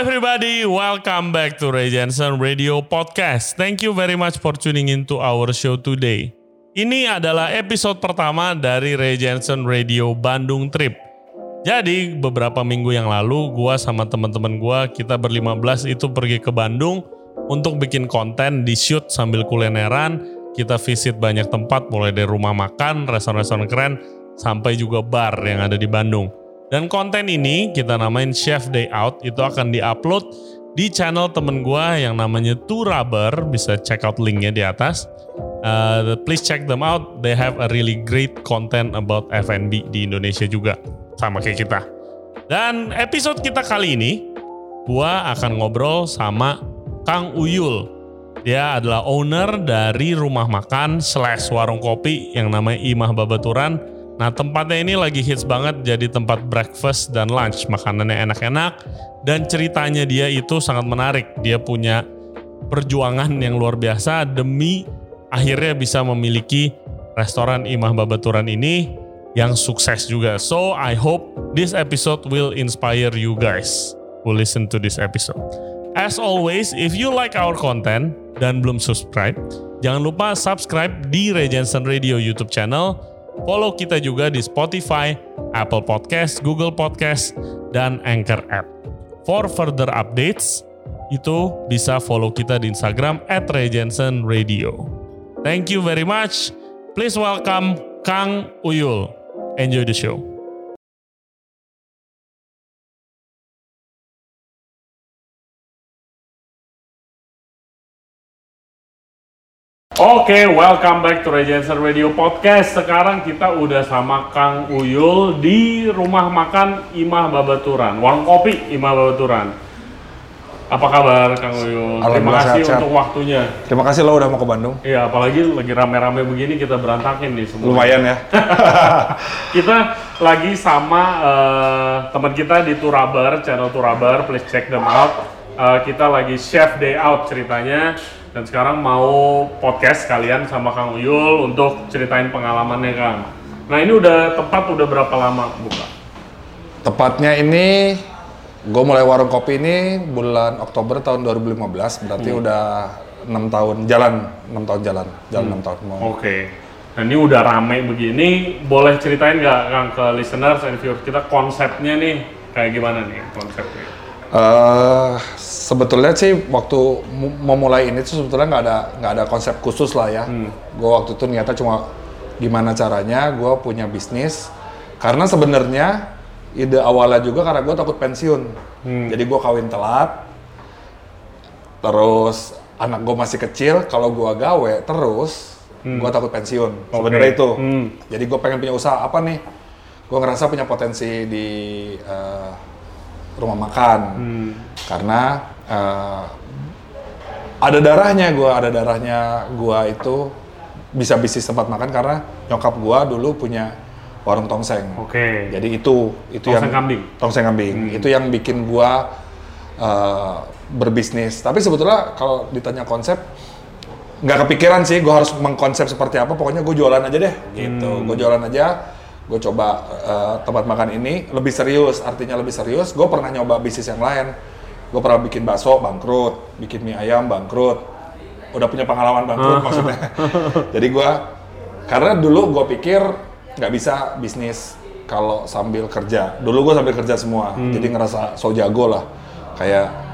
everybody, welcome back to Ray Jensen Radio Podcast. Thank you very much for tuning in to our show today. Ini adalah episode pertama dari Ray Jensen Radio Bandung Trip. Jadi beberapa minggu yang lalu gua sama teman-teman gua kita berlima belas itu pergi ke Bandung untuk bikin konten di shoot sambil kulineran. Kita visit banyak tempat mulai dari rumah makan, restoran-restoran keren sampai juga bar yang ada di Bandung. Dan konten ini kita namain Chef Day Out itu akan diupload di channel temen gue yang namanya Turaber bisa check out linknya di atas. Uh, please check them out. They have a really great content about F&B di Indonesia juga sama kayak kita. Dan episode kita kali ini gue akan ngobrol sama Kang Uyul. Dia adalah owner dari rumah makan slash warung kopi yang namanya Imah Babaturan Nah tempatnya ini lagi hits banget jadi tempat breakfast dan lunch. Makanannya enak-enak dan ceritanya dia itu sangat menarik. Dia punya perjuangan yang luar biasa demi akhirnya bisa memiliki restoran Imah Babaturan ini yang sukses juga. So I hope this episode will inspire you guys who listen to this episode. As always, if you like our content dan belum subscribe, jangan lupa subscribe di Regensen Radio YouTube channel Follow kita juga di Spotify, Apple Podcast, Google Podcast, dan Anchor App. For further updates, itu bisa follow kita di Instagram at Radio. Thank you very much. Please welcome Kang Uyul. Enjoy the show. Oke, okay, welcome back to Regenser Radio Podcast. Sekarang kita udah sama Kang Uyul di rumah makan Imah Babaturan, warung kopi Imah Babaturan. Apa kabar Kang Uyul? Terima kasih sehat, untuk waktunya. Terima kasih lo udah mau ke Bandung. Iya, apalagi lagi rame-rame begini kita berantakin nih semua. Lumayan ya. kita lagi sama uh, teman kita di Turabar, channel Turabar, please check them out. Uh, kita lagi chef day out ceritanya dan sekarang mau podcast kalian sama Kang Uyul untuk ceritain pengalamannya Kang. Nah ini udah tepat udah berapa lama buka? Tepatnya ini gue mulai warung kopi ini bulan Oktober tahun 2015 berarti hmm. udah enam tahun jalan enam tahun jalan jalan hmm. enam hmm. tahun Oke. Okay. Nah ini udah rame begini, boleh ceritain nggak Kang ke listeners and viewers kita konsepnya nih kayak gimana nih konsepnya? Uh, sebetulnya sih waktu memulai ini tuh sebetulnya nggak ada nggak ada konsep khusus lah ya. Hmm. Gue waktu itu niatnya cuma gimana caranya gue punya bisnis. Karena sebenarnya ide awalnya juga karena gue takut pensiun. Hmm. Jadi gue kawin telat. Terus anak gue masih kecil. Kalau gue gawe terus, hmm. gue takut pensiun. Okay. Sebenarnya itu. Hmm. Jadi gue pengen punya usaha apa nih? Gue ngerasa punya potensi di uh, rumah makan hmm. karena uh, ada darahnya gue ada darahnya gue itu bisa bisnis tempat makan karena nyokap gue dulu punya warung tongseng. Oke. Okay. Jadi itu itu tongseng yang kambing. Tongseng kambing. Hmm. Itu yang bikin gue uh, berbisnis. Tapi sebetulnya kalau ditanya konsep nggak kepikiran sih gue harus mengkonsep seperti apa. Pokoknya gue jualan aja deh. Gitu. Hmm. Gue jualan aja gue coba uh, tempat makan ini lebih serius artinya lebih serius gue pernah nyoba bisnis yang lain gue pernah bikin bakso bangkrut bikin mie ayam bangkrut udah punya pengalaman bangkrut maksudnya jadi gue karena dulu gue pikir nggak bisa bisnis kalau sambil kerja dulu gue sambil kerja semua hmm. jadi ngerasa so jago lah kayak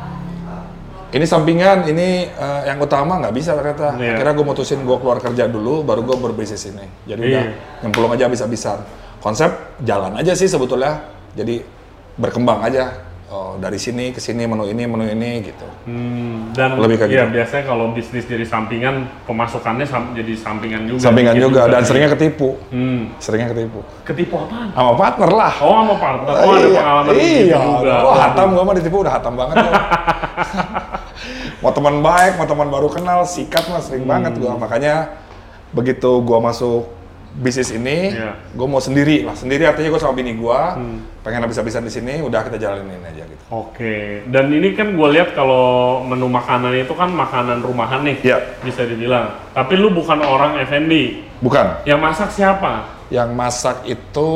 ini sampingan, ini uh, yang utama nggak bisa ternyata. Yeah. Akhirnya gue mutusin gue keluar kerja dulu, baru gue berbisnis ini. Jadi yeah. udah nyemplung aja bisa-bisa konsep jalan aja sih sebetulnya. Jadi berkembang aja. Oh, dari sini ke sini menu ini menu ini gitu. Hmm, dan lebih kayak ya, gitu. biasanya kalau bisnis jadi sampingan pemasukannya sam jadi sampingan juga. Sampingan juga, juga dan seringnya ketipu. Hmm. Seringnya ketipu. Ketipu apa? Sama partner lah. Oh, sama partner. Oh, ada iya. pengalaman iya, gitu juga. Wah, hatam gua mah ditipu udah hatam banget. mau teman baik, mau teman baru kenal, sikat mah sering hmm. banget gua. Makanya begitu gua masuk bisnis ini, yeah. gue mau sendiri lah. Sendiri artinya gue sama bini gue, hmm. pengen habis-habisan di sini, udah kita jalanin aja gitu. Oke, okay. dan ini kan gue lihat kalau menu makanan itu kan makanan rumahan nih, yeah. bisa dibilang. Tapi lu bukan orang F&B. Bukan. Yang masak siapa? Yang masak itu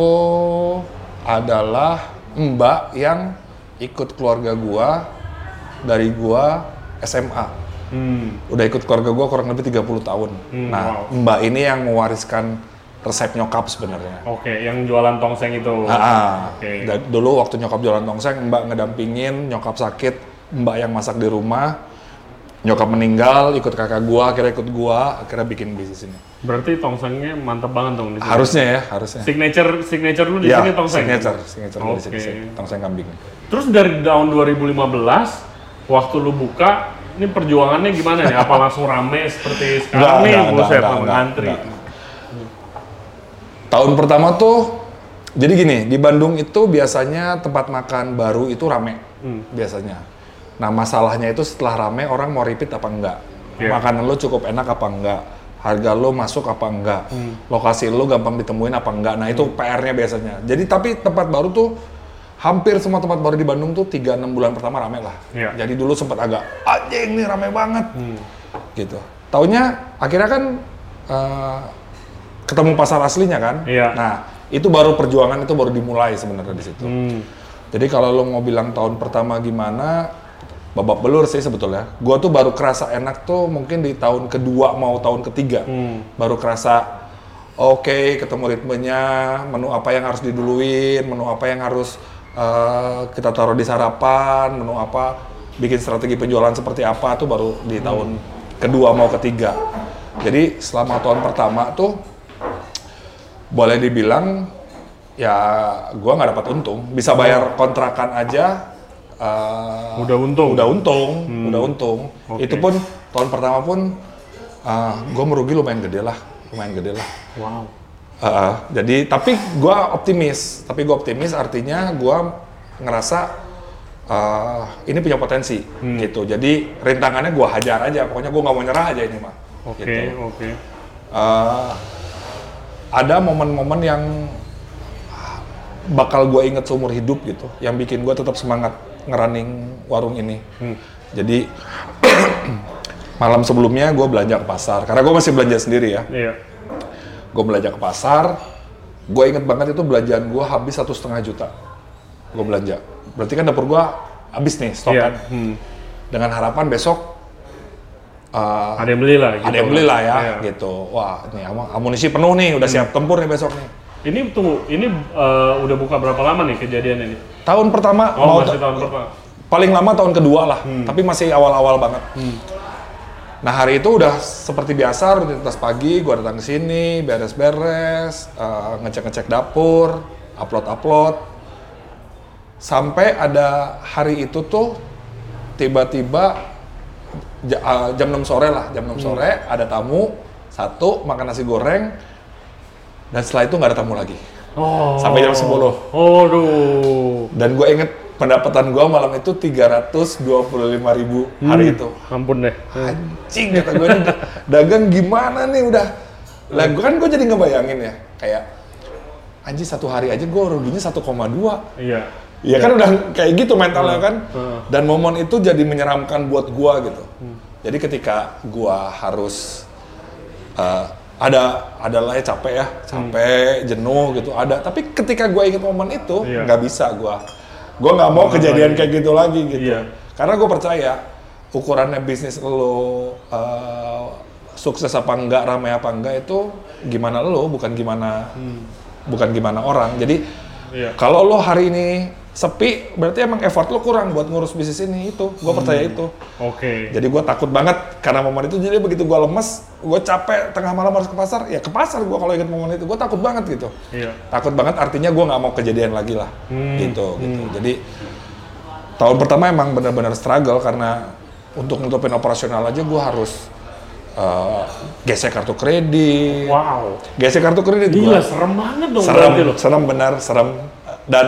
adalah mbak yang ikut keluarga gue dari gua SMA. Hmm. Udah ikut keluarga gua kurang lebih 30 tahun. Hmm, nah, wow. Mbak ini yang mewariskan resep nyokap sebenarnya. Oke, yang jualan tongseng itu. Ah, ah. Oke. Da- dulu waktu nyokap jualan tongseng, Mbak ngedampingin, nyokap sakit, Mbak yang masak di rumah. Nyokap meninggal, ikut kakak gua, akhirnya ikut gua, akhirnya bikin bisnis ini. Berarti tongsengnya mantep banget dong di sini. Harusnya ya, harusnya. Signature signature lu di Ya, sini tongseng. signature, signature dari Oke. sini, tongseng kambing. Terus dari tahun 2015 waktu lu buka ini perjuangannya gimana nih? Apa langsung rame seperti sekarang Enggak, nih? enggak, enggak, ngantri. enggak. Tahun pertama tuh, jadi gini, di Bandung itu biasanya tempat makan baru itu rame, Hmm. biasanya. Nah masalahnya itu setelah rame orang mau repeat apa enggak? Iya. Makanan lo cukup enak apa enggak? Harga lo masuk apa enggak? Hmm. Lokasi lo gampang ditemuin apa enggak? Nah itu PR-nya biasanya. Jadi tapi tempat baru tuh hampir semua tempat baru di Bandung tuh 3-6 bulan pertama rame lah. Iya. Jadi dulu sempat agak anjing nih rame banget. Hmm. Gitu. Taunya akhirnya kan eh, ketemu pasar aslinya kan. Iya. Nah, itu baru perjuangan itu baru dimulai sebenarnya di situ. Hmm. Jadi kalau lo mau bilang tahun pertama gimana, babak belur sih sebetulnya. Gua tuh baru kerasa enak tuh mungkin di tahun kedua mau tahun ketiga. Hmm. Baru kerasa oke ketemu ritmenya, menu apa yang harus diduluin, menu apa yang harus eh, kita taruh di sarapan, menu apa bikin strategi penjualan seperti apa tuh baru di tahun kedua mau ketiga. Jadi selama tahun pertama tuh boleh dibilang ya gua nggak dapat untung bisa bayar kontrakan aja eh, Udah untung. udah untung udah untung Oke. itu pun tahun pertama pun eh, gua merugi lumayan gede lah lumayan gede lah Wow. Eh, jadi tapi gua optimis tapi gua optimis artinya gua ngerasa eh, ini punya potensi gitu jadi rintangannya gua hajar aja pokoknya gua nggak mau nyerah aja ini mah Oke, Gitu. oke. Eh, ada momen-momen yang bakal gue inget seumur hidup gitu, yang bikin gue tetap semangat ngerunning warung ini. Hmm. Jadi malam sebelumnya gue belanja ke pasar, karena gue masih belanja sendiri ya. Iya. Gue belanja ke pasar, gue inget banget itu belanjaan gue habis satu setengah juta. Gue belanja, berarti kan dapur gue habis nih stok Iya. kan. Hmm. Dengan harapan besok eh, Ada yang beli lah gitu. ada yang beli lah ya Iya. Hmm. gitu wah ini am- amunisi penuh nih udah siap tempur nih besok nih Ini tunggu, ini eh, udah buka berapa lama nih kejadian ini? tahun pertama Oh, mau masih ta- tahun pertama. paling lama tahun kedua lah Hmm. tapi masih awal-awal banget nah hari itu udah seperti biasa rutinitas pagi gua datang ke sini beres-beres eh, ngecek-ngecek dapur upload-upload sampai ada hari itu tuh tiba-tiba jam 6 sore lah jam 6 sore ada tamu satu makan nasi goreng dan setelah itu nggak ada tamu lagi Oh. Sampai jam 10. Aduh. dan gue inget pendapatan gue malam itu 325 ribu hari itu Ampun deh. anjing kata gue nih dagang gimana nih udah lah gue kan gue jadi ngebayangin ya kayak anjing satu hari aja gue ruginya 1,2 Iya. Iya kan udah kayak gitu mentalnya kan. Dan momen itu jadi menyeramkan buat gua gitu. Jadi ketika gua harus eh, ada adalah ya capek ya, capek, jenuh gitu, ada. Tapi ketika gua inget momen itu Iya. nggak bisa gua. Gua nggak mau kejadian kayak gitu lagi gitu. Iya. Karena gue percaya ukurannya bisnis lo eh, sukses apa enggak, ramai apa enggak itu gimana lo, bukan gimana bukan gimana orang. Jadi Iya. kalau lo hari ini sepi, berarti emang effort lo kurang buat ngurus bisnis ini itu. Gue percaya itu. Oke. Jadi gue takut banget karena momen itu. Jadi begitu gue lemes, gue capek tengah malam harus ke pasar, ya ke pasar gue kalau ingat momen itu. Gue takut banget gitu. Iya. Takut banget artinya gue nggak mau kejadian lagi lah. Hmm. Gitu, gitu. Jadi tahun pertama emang benar-benar struggle karena untuk nutupin operasional aja gue harus eh, gesek kartu kredit, Wow. gesek kartu kredit Gila, gua serem banget dong serem, serem benar, serem. Dan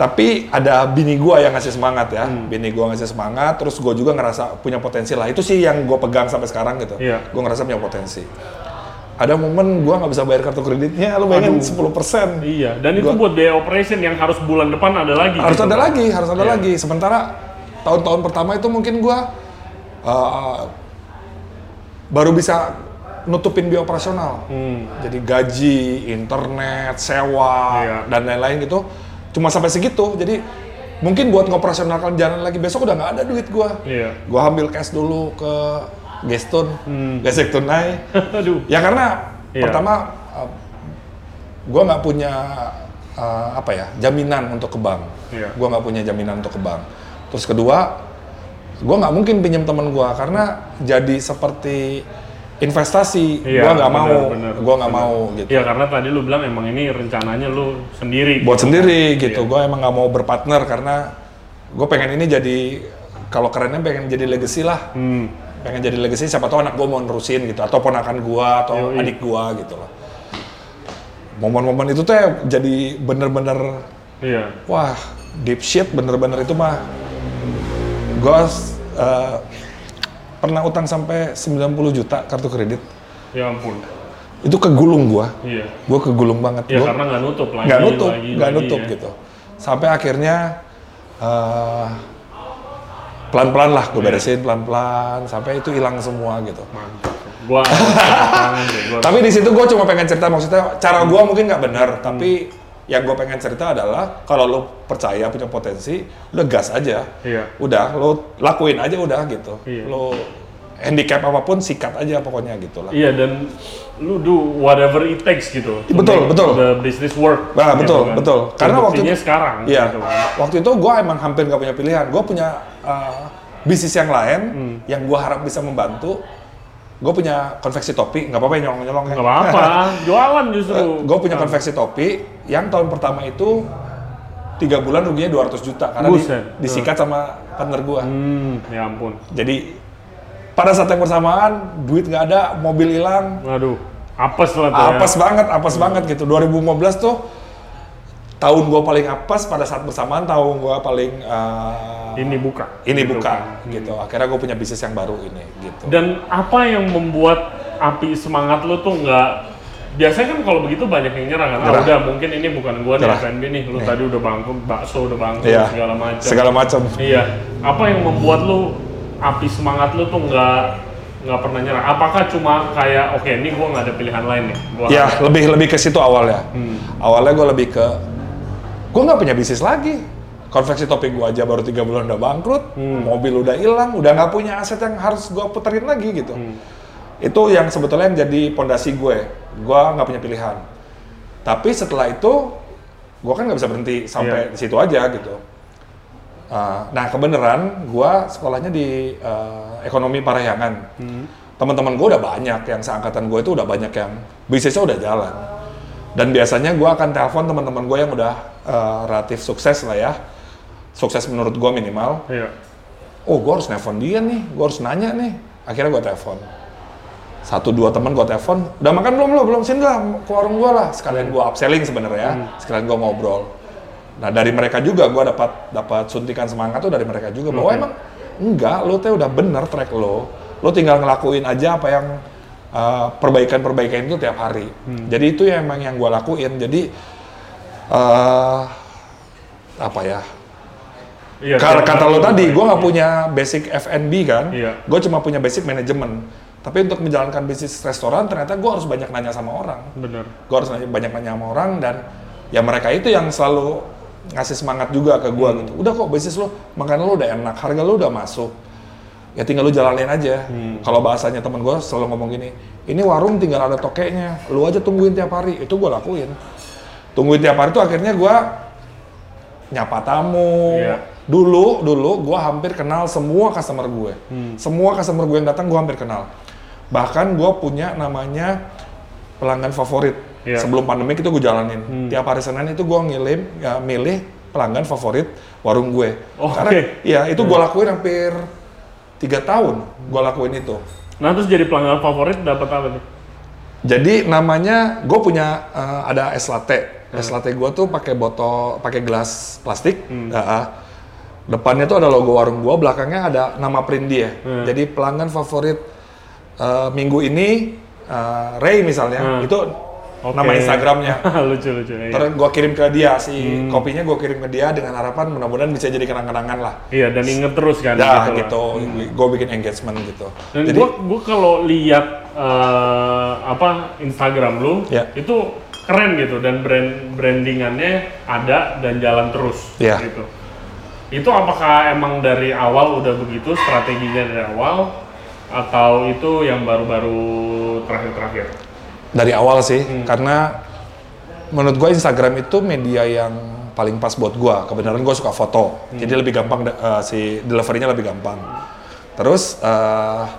tapi ada bini gua yang ngasih semangat ya, Hmm. bini gua ngasih semangat, terus gua juga ngerasa punya potensi lah. Itu sih yang gua pegang sampai sekarang gitu. Iya. Gua ngerasa punya potensi. Ada momen gua nggak bisa bayar kartu kreditnya, lu bayangin 10%. Iya, dan itu Gua- buat biaya operation yang harus bulan depan ada lagi. Harus gitu. ada lagi, harus ada Iya. lagi. Sementara tahun-tahun pertama itu mungkin gua uh, baru bisa nutupin biaya operasional. Hmm. Jadi gaji, internet, sewa, Iya. dan lain-lain gitu. Cuma sampai segitu. Jadi mungkin buat ngoperasionalkan jalan lagi besok udah nggak ada duit gua. Iya. Gua ambil cash dulu ke Geston, Hmm. gesek tunai. Aduh. Ya karena Iya. pertama uh, gua nggak punya uh, apa ya jaminan untuk ke bank. Iya. Gua nggak punya jaminan untuk ke bank. Terus kedua, gua nggak mungkin pinjam teman gua karena jadi seperti investasi. Iya, gua nggak mau, gua nggak mau gitu. Iya karena tadi lu bilang emang ini rencananya lu sendiri. Buat gitu. sendiri gitu. Iya. Gua emang nggak mau berpartner karena gue pengen ini jadi kalau kerennya pengen jadi legacy lah. Hmm. pengen jadi legacy siapa tahu anak gue mau nerusin gitu atau ponakan gue atau Yoi. adik gue gitu loh momen-momen itu tuh jadi bener-bener Iya. wah deep shit bener-bener itu mah gue uh, pernah utang sampai 90 juta kartu kredit Ya ampun. itu kegulung gue Iya. gue kegulung banget Ya Gua- karena nggak nutup lagi. nggak nutup nggak nutup ya. gitu sampai akhirnya eh, pelan-pelan lah Iya. gue beresin pelan-pelan sampai itu hilang semua gitu Mantap. Gua. Gua tapi di situ gue cuma pengen cerita maksudnya cara gue mungkin nggak benar Hmm. tapi yang gue pengen cerita adalah kalau lo percaya punya potensi udah gas aja Iya. udah lo lakuin aja udah gitu Iya. lo handicap apa pun sikat aja pokoknya gitu lah Iya dan lu do whatever it takes gitu. to Betul, betul. The business work. Nah, gitu betul, kan. betul. Karena waktu Terbuktinya itu- sekarang. Iya, gitu kan. waktu itu gue emang hampir nggak punya pilihan. Gue punya uh, bisnis yang lain Hmm. yang gue harap bisa membantu. Gue punya konveksi topi, nggak apa-apa ya nyolong-nyolong ya. Nggak apa-apa. Jualan justru. gue punya konveksi topi yang tahun pertama itu tiga bulan ruginya 200 juta karena di- disikat sama partner gue. Hmm, ya ampun. Jadi pada saat yang bersamaan duit nggak ada, mobil hilang, Waduh, apes lah tuh apes ya. banget, apes banget gitu. 2015 tuh tahun gue paling apes pada saat bersamaan tahun gue paling uh, Ini buka. ini Gitu buka kan. gitu. Akhirnya gue punya bisnis yang baru ini gitu. Dan apa yang membuat api semangat lu tuh nggak biasanya kan kalau begitu banyak yang nyerah kan, ah udah mungkin ini bukan gua nih. F&B nih, lu tadi udah bangkrut, bakso udah bangkrut, Iya. segala macam. Segala macam. Iya. Apa yang membuat lu api semangat lu tuh nggak nggak pernah nyerah? Apakah cuma kayak oke ini gua nggak ada pilihan lain nih? Gua Ya lebih lebih ke situ awalnya. Hmm. Awalnya gue lebih ke gue nggak punya bisnis lagi. Konveksi topi gue aja baru tiga bulan udah bangkrut, Hmm. mobil udah hilang, udah nggak punya aset yang harus gue puterin lagi gitu. Hmm. Itu yang sebetulnya yang jadi pondasi gue. Gue nggak punya pilihan. Tapi setelah itu, gue kan nggak bisa berhenti sampai Iya. di situ aja gitu. Uh, nah kebenaran gue sekolahnya di uh, ekonomi Parahyangan. Hmm. Teman-teman gue udah banyak yang seangkatan gue itu udah banyak yang bisnisnya udah jalan. Dan biasanya gue akan telepon teman-teman gue yang udah uh, relatif sukses lah ya, sukses menurut gue minimal. Iya. Oh gue harus nelpon dia nih, gue harus nanya nih. Akhirnya gue telepon. Satu dua teman gue telepon, udah makan belum lo? Belum sini lah ke warung gue lah. Sekalian gue upselling sebenarnya, sekalian gue ngobrol. Nah dari mereka juga gue dapat dapat suntikan semangat tuh dari mereka juga bahwa Oke. emang enggak lo teh udah bener track lo, lo tinggal ngelakuin aja apa yang uh, perbaikan-perbaikan itu tiap hari. Jadi itu yang emang yang gue lakuin. Jadi uh, apa ya? Iya. Karena kata lo tadi, gue nggak punya basic F&B kan, Iya. gue cuma punya basic manajemen. Tapi untuk menjalankan bisnis restoran, ternyata gue harus banyak nanya sama orang. Bener. Gue harus nanya, banyak nanya sama orang dan ya mereka itu yang selalu ngasih semangat juga ke gue gitu. Udah kok bisnis lo, makanan lo udah enak, harga lo udah masuk. Ya tinggal lo jalanin aja. Kalau bahasanya temen gue selalu ngomong gini, ini warung tinggal ada tokeknya, lu aja tungguin tiap hari. Itu gue lakuin. Tungguin tiap hari itu akhirnya gue nyapa tamu. Iya. Dulu, dulu gue hampir kenal semua customer gue. Hmm. Semua customer gue yang datang gue hampir kenal. Bahkan gue punya namanya pelanggan favorit. Iya. Sebelum pandemi itu gue jalanin. Tiap hari Senin itu gue ngirim, ya, milih pelanggan favorit warung gue. Oh, Karena oke. ya itu gue lakuin hampir tiga tahun. Gue lakuin itu. Nah terus jadi pelanggan favorit dapat apa nih? Jadi namanya gue punya eh, ada es latte. Es latte gue tuh pakai botol, pakai gelas plastik. Ya, ah. depannya tuh ada logo warung gue, belakangnya ada nama print dia. Hmm. Jadi pelanggan favorit eh, minggu ini eh, Ray misalnya, Hmm. itu Oke. nama Instagramnya. lucu lucu. Iya. Terus gue kirim ke dia si kopinya gue kirim ke dia dengan harapan mudah-mudahan bisa jadi kenang-kenangan lah. Iya dan inget terus kan. Dah lah. gitu, gue bikin engagement gitu. Dan Jadi gua kalau lihat eh, apa Instagram lu Ya. itu keren gitu dan brand brandingannya ada dan jalan terus Ya. gitu. Itu apakah emang dari awal udah begitu strateginya dari awal atau itu yang baru-baru terakhir-terakhir? Dari awal sih, karena menurut gue Instagram itu media yang paling pas buat gue. Kebenaran gue suka foto, jadi lebih gampang uh, si deliverynya lebih gampang. Terus uh,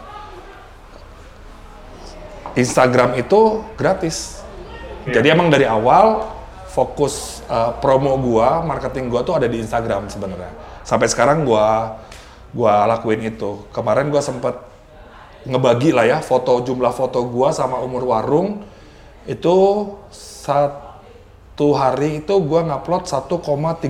Instagram itu gratis. Iya. Jadi emang dari awal fokus uh, promo gua, marketing gua tuh ada di Instagram sebenarnya. Sampai sekarang gua gua lakuin itu. Kemarin gua sempet ngebagi lah ya foto jumlah foto gua sama umur warung itu satu hari itu gua ngupload 1,37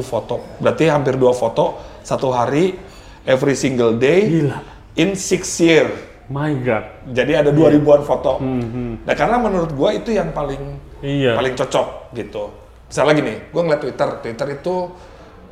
foto. Berarti hampir dua foto satu hari every single day Gila. in six year. My God. Jadi ada dua ribuan foto. Hmm, Nah karena menurut gua itu yang paling Iya. paling cocok gitu. Misalnya gini, gua ngeliat Twitter, Twitter itu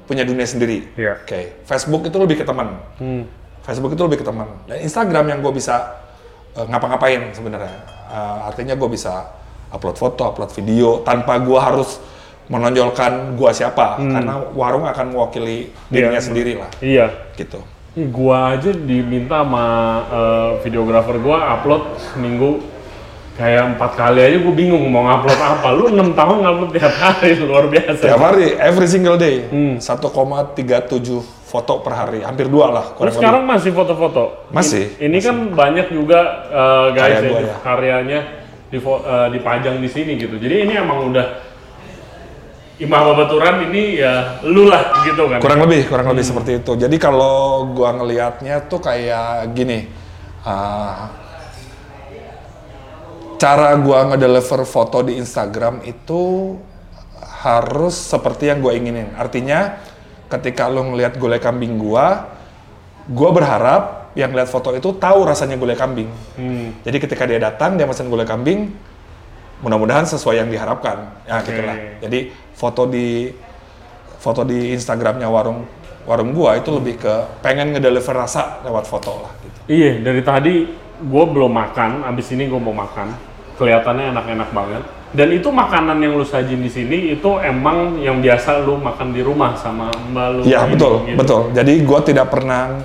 punya dunia sendiri. Iya. Oke, Facebook itu lebih ke teman. Hmm. Facebook itu lebih ke teman. Dan Instagram yang gue bisa eh, ngapa-ngapain sebenarnya. Eh, artinya gue bisa upload foto, upload video tanpa gua harus menonjolkan gua siapa. Karena warung akan mewakili dirinya Hmm. Iya. sendiri lah, Iya. gitu. Ih, Gua aja diminta sama eh, videografer gua upload seminggu kayak empat kali aja gue bingung mau ngupload apa. Lu enam tahun ngupload tiap hari luar biasa. Tiap hari, every single day, Hmm. 1,37 foto per hari, hampir dua lah. Terus lebih. sekarang masih foto-foto? Masih, Ini, ini kan banyak juga eh, guys Kayak ya, gua di- ya. karyanya di, dipajang di sini gitu. Jadi ini emang udah Imam Babaturan ini ya lu lah gitu kan. kurang lebih kurang Hmm. lebih seperti itu jadi kalau gua ngelihatnya tuh kayak gini uh, cara gua ngedeliver foto di Instagram itu harus seperti yang gue inginin artinya ketika lo ngelihat gulai kambing gua gua berharap yang lihat foto itu tahu rasanya gulai kambing Hmm. jadi ketika dia datang dia pesan gulai kambing mudah-mudahan sesuai yang diharapkan ya gitulah jadi foto di foto di Instagramnya warung warung gua itu lebih ke pengen ngedeliver rasa lewat foto lah gitu Iya, dari tadi gue belum makan, abis ini gue mau makan. Kelihatannya enak-enak banget. Dan itu makanan yang lu sajin di sini itu emang yang biasa lu makan di rumah sama mbak lu. Iya ini, betul gitu. betul. Jadi gua tidak pernah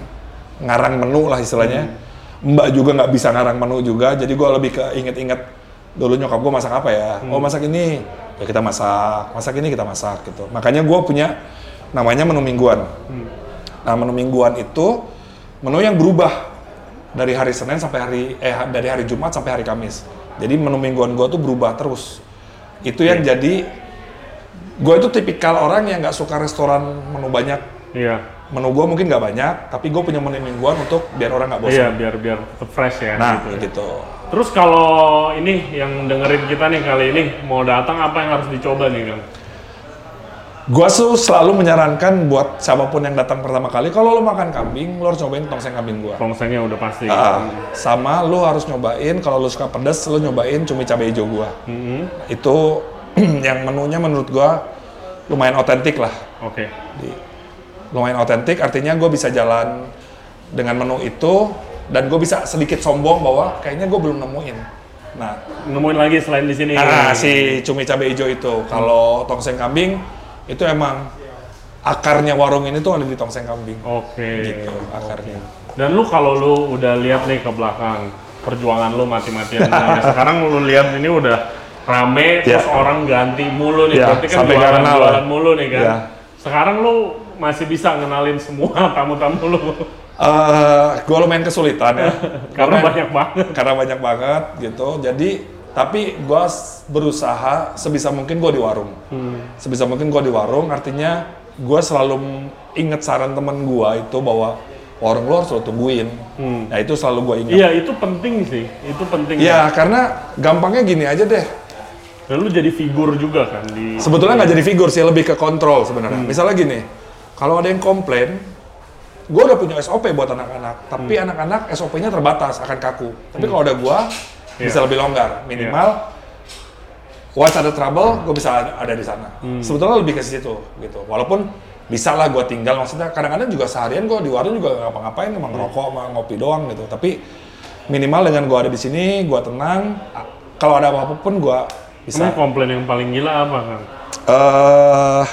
ngarang menu lah istilahnya. Mbak juga nggak bisa ngarang menu juga jadi gua lebih ke inget-inget dulu nyokap gua masak apa ya. Oh masak ini. Ya kita masak. Masak ini kita masak gitu. Makanya gua punya namanya menu mingguan. Nah menu mingguan itu menu yang berubah dari hari Senin sampai hari eh dari hari Jumat sampai hari Kamis jadi menu mingguan gua tuh berubah terus itu yang jadi gue itu tipikal orang yang nggak suka restoran menu banyak Iya, menu gue mungkin nggak banyak tapi gue punya menu mingguan untuk biar orang nggak bosan iya biar biar tetap fresh ya. nah gitu. gitu, Terus kalau ini yang dengerin kita nih kali ini mau datang apa yang harus dicoba nih kang? Gue tuh selalu menyarankan buat siapa pun yang datang pertama kali kalau lo makan kambing lo harus nyobain tongseng kambing gue Tongsengnya udah pasti. sama lo harus nyobain kalau lo suka pedas lo nyobain cumi cabai hijau gue Mhm. itu yang menunya menurut gue lumayan otentik lah Oke. Di- lumayan otentik artinya gue bisa jalan dengan menu itu dan gue bisa sedikit sombong bahwa kayaknya gue belum nemuin nah Nemuin lagi selain di sini. Ah, si cumi cabai hijau itu. Kalau tongseng kambing itu emang akarnya warung ini tuh ada di tongseng kambing. Oke. Gitu akarnya. Dan lu kalau lu udah lihat nih ke belakang perjuangan lu mati-matian ya, sekarang lu lihat ini udah rame terus Ya. orang ganti mulu nih Ya, berarti kan sampai jualan, kenal jualan mulu nih kan. Ya. Sekarang lu masih bisa ngenalin semua tamu-tamu lu Eh, gue lumayan kesulitan ya. karena Lumayan- banyak banget. karena banyak banget gitu. Jadi tapi gue berusaha sebisa mungkin gue di warung. Sebisa mungkin gue di warung. Artinya gue selalu inget saran temen gue itu bahwa warung lo harus lo tungguin. Nah itu selalu gue ingat. Iya itu penting sih, itu penting. Iya, karena gampangnya gini aja deh. Dan lu jadi figur juga kan di. Sebetulnya nggak jadi figur sih, lebih ke kontrol sebenarnya. Misalnya gini, kalau ada yang komplain, gue udah punya SOP buat anak-anak, tapi anak-anak SOP-nya terbatas, akan kaku. Tapi kalau ada gue, bisa lebih longgar. Minimal, once ada trouble, gue bisa ada, ada di sana. Sebetulnya lebih ke situ, gitu. Walaupun bisa lah gue tinggal, maksudnya kadang-kadang juga seharian gue di warung juga ngapa-ngapain, emang ngerokok sama ngopi doang gitu. Tapi minimal dengan gue ada di sini, gue tenang. Kalau ada apa-apa pun gue bisa Emang komplain yang paling gila apa kan? eh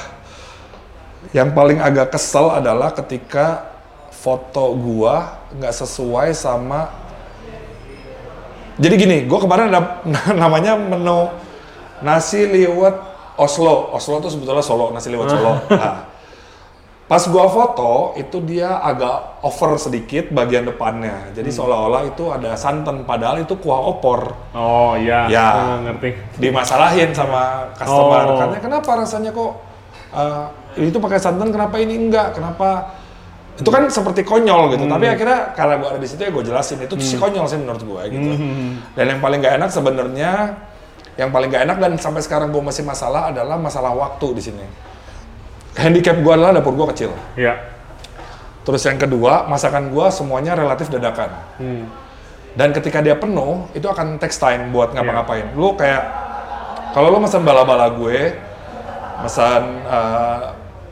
Yang paling agak kesel adalah ketika foto gua nggak sesuai sama. Jadi gini, gua kemarin ada namanya menu nasi liwet Oslo. Oslo tuh sebetulnya Solo, nasi liwet Solo. Nah, pas gua foto itu dia agak over sedikit bagian depannya. Jadi seolah-olah itu ada santan, padahal itu kuah opor. Oh iya, Ya. Ah, ngerti. Dimasalahin sama customer. Oh. Katanya kenapa rasanya kok uh, itu pakai santan, kenapa ini enggak? Kenapa itu kan seperti konyol gitu. Tapi akhirnya karena gua ada di situ ya gue jelasin itu tuh si konyol sih menurut gue gitu. Dan yang paling gak enak sebenarnya yang paling gak enak dan sampai sekarang gue masih masalah adalah masalah waktu di sini. Handicap gue adalah dapur gue kecil. Iya. Terus yang kedua, masakan gua semuanya relatif dadakan. Hmm. Dan ketika dia penuh, itu akan text time buat ngapa-ngapain. Lu kayak, kalau lu mesen bala-bala gue, mesen eh,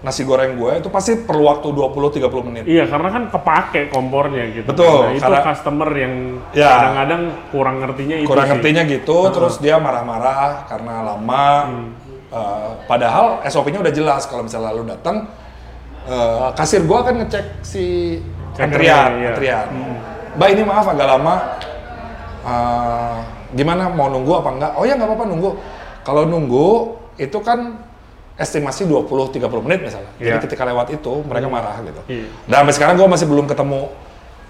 nasi goreng gue, itu pasti perlu waktu 20-30 menit. Iya, karena kan kepake kompornya gitu. Betul, Nah, itu karena- customer yang Ya. kadang-kadang kurang ngertinya itu Kurang sih. ngertinya gitu, terus dia marah-marah karena lama. Hmm. Eh, padahal SOP-nya udah jelas, kalau misalnya lu datang, eh, kasir gua akan ngecek si antrian, iya. antrian. Mbak ini maaf agak lama. Eh, gimana mau nunggu apa enggak? Oh ya nggak apa-apa nunggu. Kalau nunggu itu kan estimasi 20-30 menit misalnya. Iya. Jadi ketika lewat itu mereka marah gitu. Iya. Dan sampai sekarang gue masih belum ketemu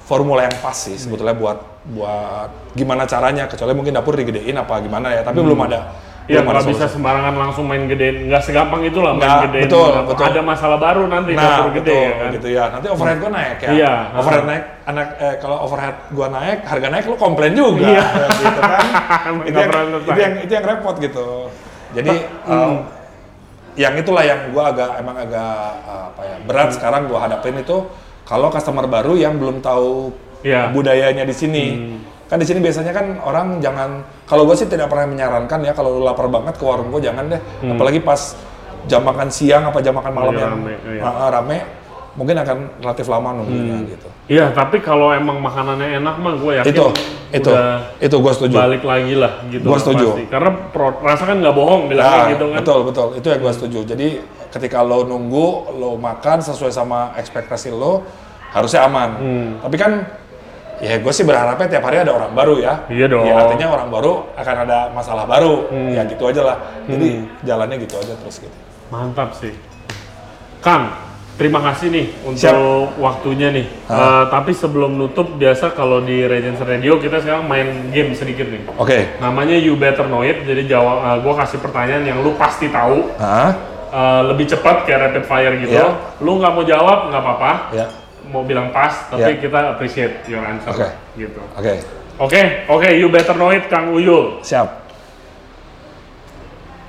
formula yang pas sih sebetulnya buat buat gimana caranya. Kecuali mungkin dapur digedein apa gimana ya. Tapi belum ada. Iya, nggak bisa sembarangan langsung main gedein. Nggak segampang itulah main Nggak, gedein. betul, Apa- betul. Ada masalah baru nanti Nah, dapur gede betul, ya kan. gitu ya. Nanti overhead gue naik ya. Iya, Overhead naik, anak eh, kalau overhead gua naik, harga naik lu komplain juga. Iya. gitu kan. Itu, yang, itu yang itu yang repot gitu. Jadi Hmm. um, yang itulah yang gua agak emang agak uh, apa ya berat Hmm. sekarang gua hadapin itu kalau customer baru yang belum tahu Iya. budayanya di sini. Hmm. Kan di sini biasanya kan orang jangan kalau gue sih tidak pernah menyarankan ya kalau lapar banget ke warung gue jangan deh. Apalagi pas jam makan siang apa jam makan malam Hmm. Lagi yang rame, iya. Ah, rame mungkin akan relatif lama nunggunya Hmm. gitu. Iya, tapi kalau emang makanannya enak mah gue yakin Itu, itu, udah itu gue setuju. balik lagi lah gitu. Lah setuju. pasti. Karena pro- rasa kan nggak bohong bilang Nah, gitu kan. betul betul itu yang gue setuju. Jadi ketika lo nunggu, lo makan sesuai sama ekspektasi lo harusnya aman. Hmm. Tapi kan ya gue sih berharapnya tiap hari ada orang baru ya. Iya dong. Ya artinya orang baru akan ada masalah baru. Hmm. Ya gitu aja lah. Jadi jalannya gitu aja terus gitu. Mantap sih. Kang, terima kasih nih untuk Siap. waktunya nih. Eh, tapi sebelum nutup, biasa kalau di Regents Radio kita sekarang main game sedikit nih. Oke. Namanya You Better Know It. Jadi jawab, eh, gua kasih pertanyaan yang lu pasti tahu. Eh, lebih cepat kayak rapid fire gitu. Iya. Lu nggak mau jawab nggak apa-apa. Ya. Mau bilang pas, tapi Iya. kita appreciate your answer. Oke. Gitu. Oke. Oke, oke. You Better Know It, Kang Uyul. Siap.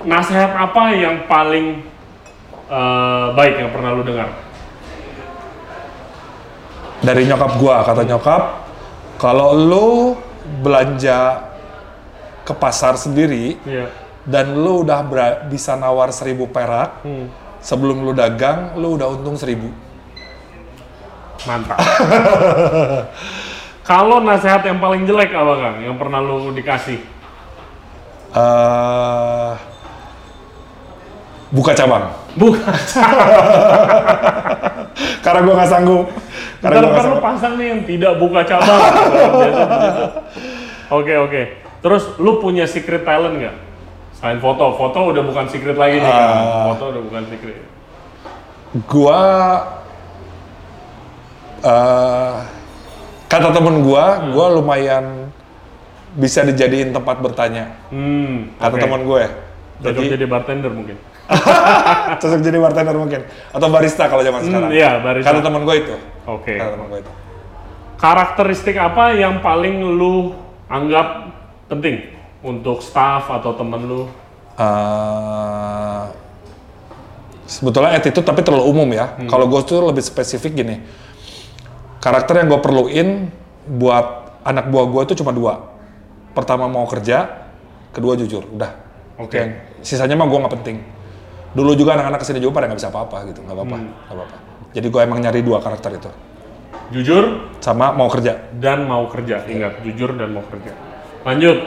Nasihat apa yang paling eh, baik yang pernah lu dengar? Dari nyokap gua kata nyokap, kalau lo belanja ke pasar sendiri, Iya. dan lu udah bisa nawar seribu perak Hmm. sebelum lu dagang lu udah untung seribu Mantap. Kalau nasihat yang paling jelek apa Kang? Yang pernah lu dikasih? Eh, buka cabang Bukan. karena gua nggak sanggup karena Ntar gua nggak sanggup pasang nih yang tidak buka cabang. Oke oke. Terus lu punya secret talent nggak? Selain foto, foto udah bukan secret lagi nih kan? Ah. Foto udah bukan secret. gua eh, kata temen gua Hmm. gua lumayan bisa dijadiin tempat bertanya Hmm. kata oke. teman gue Cocok jadi jadi bartender mungkin. cocok jadi bartender mungkin atau barista kalau zaman Hmm, sekarang iya, barista. kata teman gue itu Oke. kata teman gue itu Karakteristik apa yang paling lu anggap penting untuk staff atau temen lu? Eh, sebetulnya attitude tapi terlalu umum ya. Hmm. Kalau gue tuh lebih spesifik gini. Karakter yang gue perluin buat anak buah gue itu cuma dua. Pertama mau kerja, kedua jujur. Udah. Oke. Yang Sisanya mah gue nggak penting. Dulu juga anak-anak ke sini juga pada nggak bisa apa-apa gitu, nggak apa-apa, Hmm. apa-apa. Jadi gue emang nyari dua karakter itu, Jujur sama mau kerja. dan mau kerja. Ingat, jujur dan mau kerja. Lanjut.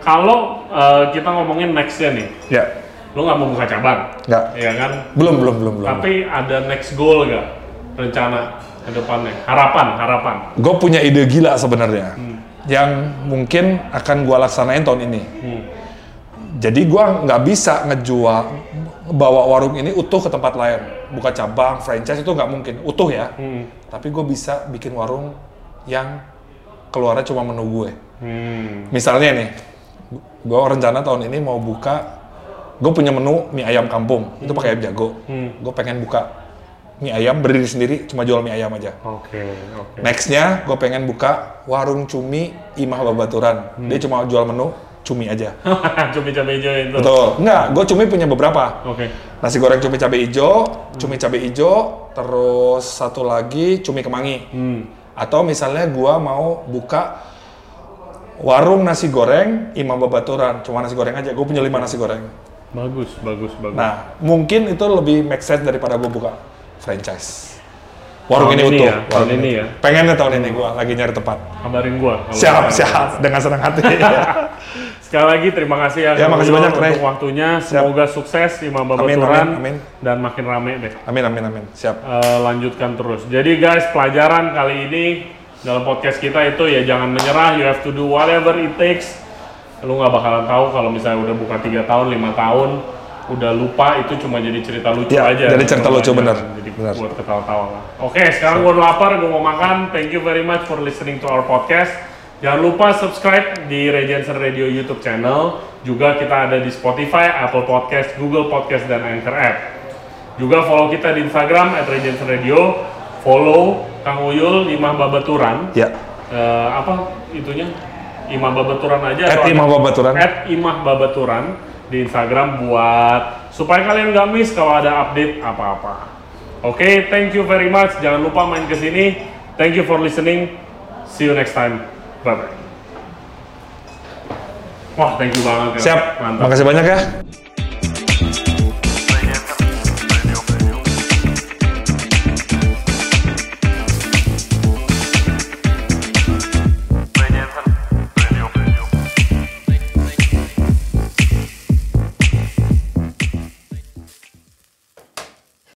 Kalau eh, kita ngomongin nextnya nih, Ya. lu nggak mau buka cabang, Nggak. ya kan? Belum, belum, belum, belum. Tapi ada next goal nggak rencana ke depannya? Harapan, harapan. Gue punya ide gila sebenarnya. Hmm. Yang mungkin akan gue laksanain tahun ini. Hmm. Jadi gue nggak bisa ngejual, bawa warung ini utuh ke tempat lain. Buka cabang, franchise itu nggak mungkin. Utuh ya. Hmm. Tapi gue bisa bikin warung yang keluarnya cuma menu gue. Hmm. Misalnya nih, gue rencana tahun ini mau buka, gue punya menu mie ayam kampung, itu pakai ayam jago. Hmm. Gue pengen buka mie ayam berdiri sendiri, cuma jual mie ayam aja. Oke, oke. Nextnya, gue pengen buka warung cumi Imah Babaturan. Hmm. Dia cuma jual menu cumi aja. Cumi cabai hijau itu. Betul. Enggak, gue cumi punya beberapa. Oke. Nasi goreng cumi cabai hijau, cumi cabai hijau, terus satu lagi cumi kemangi. Hmm. Atau misalnya gua mau buka warung nasi goreng Imam Babaturan, cuma nasi goreng aja. Gue punya lima nasi goreng. Bagus, bagus, bagus. Nah, mungkin itu lebih make sense daripada gue buka franchise. Warung Tahun ini utuh. ya, tahun warung ini ya. Pengennya tahun ini gua lagi nyari tempat. Kabarin gua. Siap, siap. Dengan senang hati. Sekali lagi terima kasih ya, Ya, makasih banyak, Ray. untuk waktunya. Semoga sukses Imam Amin, Babaturan amin, amin. dan makin rame deh. amin, amin, amin. Siap. Eh, lanjutkan terus. Jadi guys, pelajaran kali ini dalam podcast kita itu ya jangan menyerah. You have to do whatever it takes. Lu nggak bakalan tahu kalau misalnya udah buka tiga tahun, lima tahun, udah lupa itu cuma jadi cerita lucu Ya, aja. jadi cerita lucu, Aja. bener. Jadi Bener. buat ketawa-tawa lah. Oke, sekarang gue lapar, gue mau makan. Thank you very much for listening to our podcast. Jangan lupa subscribe di Regensen Radio YouTube channel. Juga kita ada di Spotify, Apple Podcast, Google Podcast, dan Anchor App. Juga follow kita di Instagram at Regensen Radio. Follow Kang Uyul Imah Babaturan. Ya. Eh, apa itunya? Imah Babaturan aja At atau Imah Babaturan. At Imah Babaturan di Instagram buat supaya kalian nggak miss kalau ada update apa-apa. Oke, thank you very much. Jangan lupa main ke sini. Thank you for listening. See you next time. Bye bye. Wah, thank you banget. ya. Siap. Mantap. Makasih banyak ya.